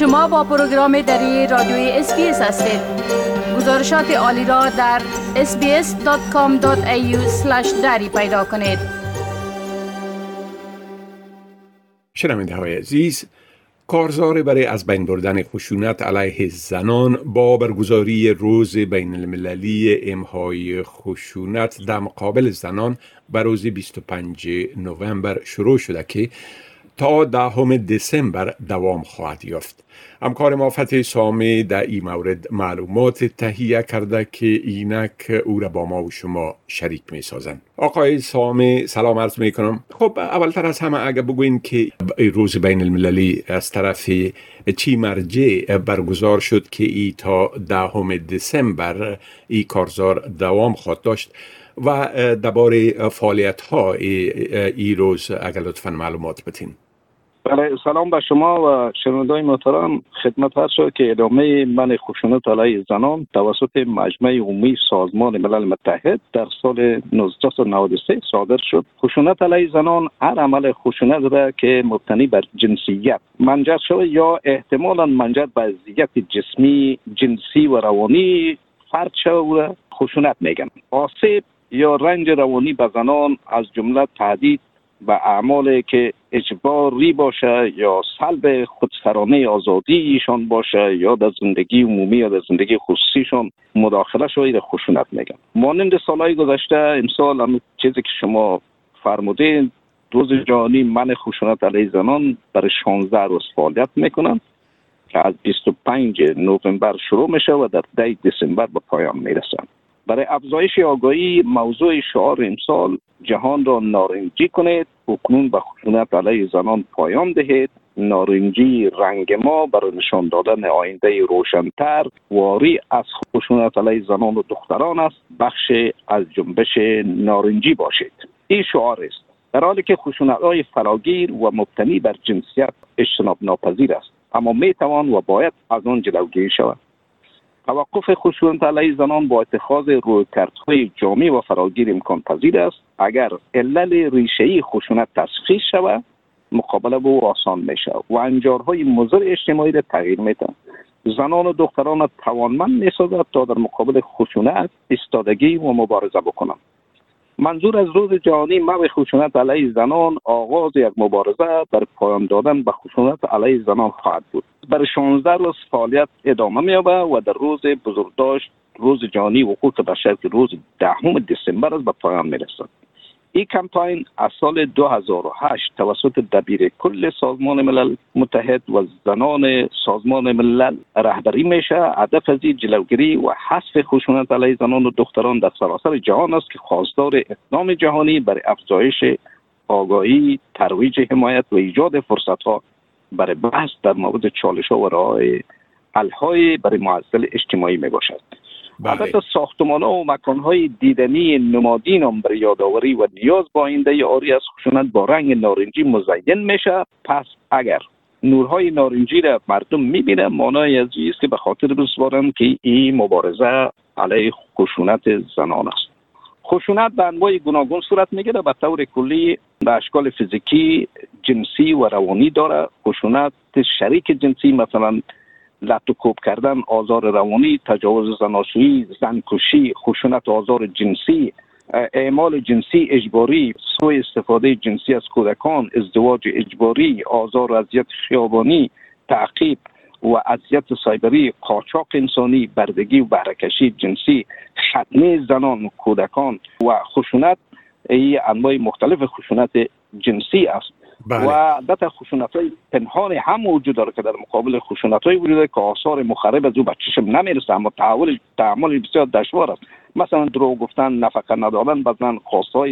شما با پروگرام دری رادیوی SBS هستید. گزارشات عالی را در sbs.com.au دری پیدا کنید. شنونده های عزیز کارزار برای از بین بردن خشونت علیه زنان با برگزاری روز بین المللی امحای خشونت در مقابل زنان بر روز 25 نوامبر شروع شده که تا دهم دسامبر دوام خواهد یافت. همکار ما فتح سامی در این مورد معلومات تهیه کرده که اینک او را با ما و شما شریک می سازن آقای سامی سلام عرض می کنم خب اولتر از همه اگر بگوین که روز بین المللی از طرف چی مرجع برگزار شد که ای تا دهم دسامبر ای کارزار دوام خواهد داشت و درباره فعالیت ها ای روز اگر لطفا معلومات بتین سلام به شما و شنوندای محترم. خدمت هست شد که ادامه من خشونت علیه زنان توسط مجمع عمومی سازمان ملل متحد در سال 1993 صادر شد. خشونت علیه زنان هر عمل خشونت را که مبتنی بر جنسیت منجر شده یا احتمالا منجر به اذیت جسمی جنسی و روانی فرد شده خشونت میگن آسیب یا رنج روانی به زنان از جمله تهدید به اعمالی که اجباری باشه یا سلب خودسرانه آزادی ایشان باشه یا در زندگی عمومی یا در زندگی خصوصیشان مداخله شاید خشونت میگن مانند سالهای گذشته امسال هم چیزی که شما فرمودین روز جهانی من خشونت علیه زنان برای 16 روز فعالیت می‌کنن که از 25 نوامبر شروع میشه و در 10 دسامبر به پایان می‌رسن. برای افزایش آگاهی موضوع شعار امسال جهان را نارنجی کنید کنون به خشونت علیه زنان پایان دهید. نارنجی رنگ ما برای نشان دادن آینده روشنتر واری از خشونت علیه زنان و دختران است. بخش از جنبش نارنجی باشید. این شعار است. در حالی که خشونت های فراگیر و مبتنی بر جنسیت اجتناب ناپذیر است. اما می توان و باید از آن جلوگیری شود. توقف خشونت علیه زنان با اتخاذ رویکردهای جامع و فراگیر امکان پذیر است. اگر علل ریشهای خشونت تشخیص شود مقابله با او آسان می شود و انجارهای مضر اجتماعی را تغییر می زنان و دختران توانمند می سازد تا در مقابل خشونت ایستادگی و مبارزه بکنند. منظور از روز جهانی مو خشونت علیه زنان آغاز یک مبارزه بر پایان دادن به خشونت علیه زنان خواهد بود. برای 16 روز فعالیت ادامه میابه و در روز بزرگداشت روز جهانی حقوق بشر که روز دهم دسامبر به پایان می‌رسد. این کمپاین از سال 2008 توسط دبیر کل سازمان ملل متحد و زنان سازمان ملل رهبری میشه هدف از جلوگیری و حذف خشونت علیه زنان و دختران در سراسر جهان است که خواستار اقدام جهانی برای افزایش آگاهی ترویج حمایت و ایجاد فرصت ها برای بحث در مورد چالش ها و راه الهای برای معضل اجتماعی می باشد بله. البته ساختمان ها و مکان های دیدنی نمادین هم برای یادآوری و نیاز با آینده آری از خشونت با رنگ نارنجی مزین میشه. پس اگر نورهای نارنجی را مردم می‌بینه مانای از است که به خاطر بسپارن که این مبارزه علیه خشونت زنان است. خشونت به انواع گوناگون صورت می‌گیره. به طور کلی به اشکال فیزیکی جنسی و روانی داره. خشونت شریک جنسی مثلا لط و کوب کردن آزار روانی تجاوز زناشویی زنکشی خشونت آزار جنسی اعمال جنسی اجباری سوء استفاده جنسی از کودکان ازدواج اجباری آزار و اذیت خیابانی تعقیب و اذیت سایبری قاچاق انسانی بردگی و بهرهکشی جنسی ختنه زنان کودکان و خشونت ای انواع مختلف خشونت جنسی است. بله. و البته خشونت های پنهان هم وجود داره که در مقابل خشونت های وجود که آثار مخرب از او به چشم نمی‌رسه اما تحول تعامل بسیار دشوار است مثلا دروغ گفتن نفقه ندادن به زن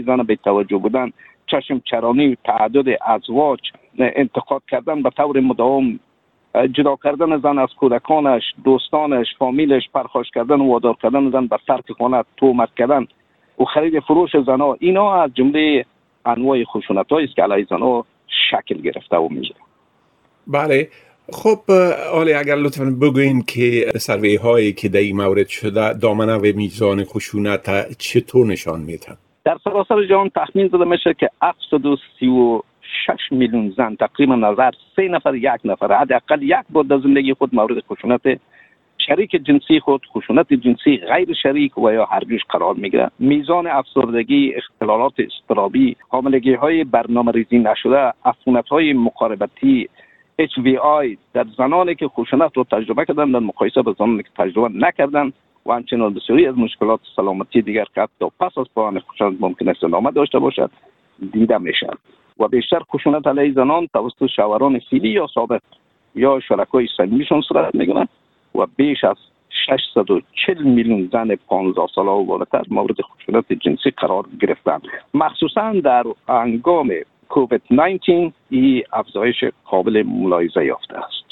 زن به توجه بودن چشم چرانی تعدد ازواج انتقاد کردن به طور مداوم جدا کردن زن از کودکانش دوستانش فامیلش پرخاش کردن و وادار کردن زن به ترک خانه تومت کردن و خرید فروش زنها اینا از جمله انواع خشونت است که علیه زنها شکل گرفته و می‌گیره بله. خب آلی اگر لطفا بگوین که سروی هایی که در این مورد شده دامنه و میزان خشونت چطور نشان میدن؟ در سراسر جهان تخمین زده میشه که 736 6 میلیون زن تقریبا نظر سه نفر یک نفر حداقل یک بار در زندگی خود مورد خشونت شریک جنسی خود خشونت جنسی غیر شریک و یا هر جوش قرار می‌گیره میزان افسردگی اختلالات استرابی حاملگی های برنامه ریزی نشده افونت های مقاربتی HVI در زنانی که خشونت رو تجربه کردن در مقایسه با زنانی که تجربه نکردن و همچنین بسیاری از مشکلات سلامتی دیگر که حتی پس از پایان خشونت ممکن است ادامه داشته باشد دیده می‌شد و بیشتر خشونت علیه زنان توسط شوهران فیلی یا سابق یا شرکای سنگیشون صورت می‌گیرد. و بیش از 640 میلیون زن 15 ساله و بالاتر مورد خشونت جنسی قرار گرفتند. مخصوصا در انگام کووید 19 ای افزایش قابل ملاحظه یافته است.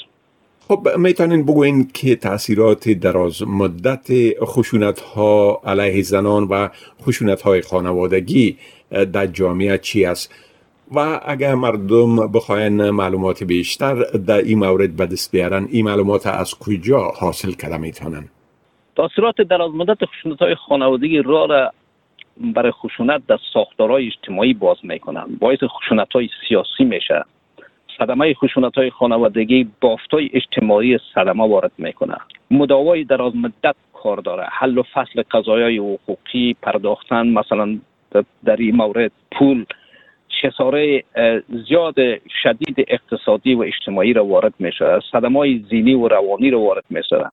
خب می‌تونین بگوین که تاثیرات دراز مدت خشونت ها علیه زنان و خشونت های خانوادگی در جامعه چی است؟ و اگر مردم بخواین معلومات بیشتر در این مورد به دست بیارن این معلومات از کجا حاصل کرده می‌تونن؟ تاثیرات دراز مدت خشونت های خانوادگی را را برای خشونت در ساختارهای اجتماعی باز می‌کنن باعث خشونت های سیاسی میشه. صدمه خشونت های خانوادگی بافت های اجتماعی صدمه وارد می‌کنه. مداوای دراز مدت کار داره. حل و فصل قضایای حقوقی پرداختن مثلا در این مورد پول خساره زیاد شدید اقتصادی و اجتماعی را وارد میشه. صدمه زینی و روانی را وارد میشه.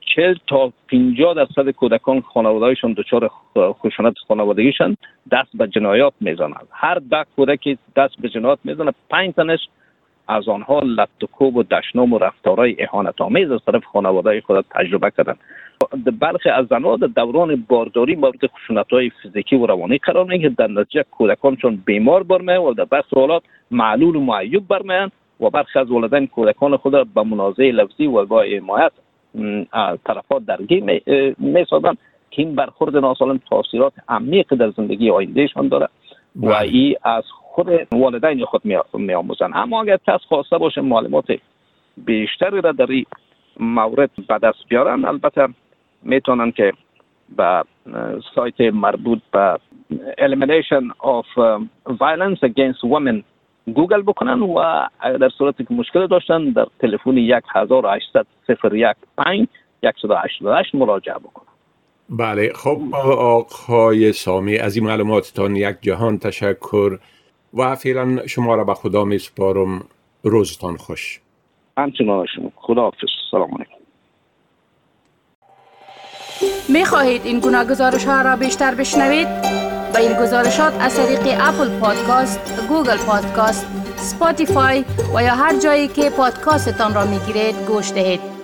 چل تا 50 درصد کودکان خانوادهشون دچار خشونت خانوادگیشن. دست به جنایات می‌زنند هر ده کودک دست به جنایات می‌زنه پنج تنش از آنها لطکوب و دشنام و رفتارهای احانت آمیز از طرف خانواده خود تجربه کردن برخی از زنها در دوران بارداری مورد خشونت های فیزیکی و روانی قرار می‌گیرند در نتیجه کودکانشون بیمار برمیان و در برخی حالات معلول و معیوب برمیان و برخی از والدین کودکان خود را به منازعه لفظی و با حمایت طرفات درگیر می سازن که این برخورد ناسالم تاثیرات عمیق در زندگی آیندهشان داره و بله. ای از خود والدین خود می آموزن اما اگر کس خواسته باشه معلومات بیشتری را در این مورد به دست بیارن البته می‌تونن که به سایت مربوط به elimination of violence against women گوگل بکنن و در صورتی که مشکل داشتن در تلفن 1800 01 188 مراجعه بکنن بله خب آقای سامی از این معلوماتتان یک جهان تشکر و فعلا شما را به خدا می سپارم روزتان خوش. همچنان شما. خدا حافظ. سلام علیکم. می خواهید این گونه گزارش ها را بیشتر بشنوید؟ با این گزارشات از طریق اپل پادکاست، گوگل پادکاست، سپاتیفای و یا هر جایی که پادکاستتان را می گیرید گوش دهید.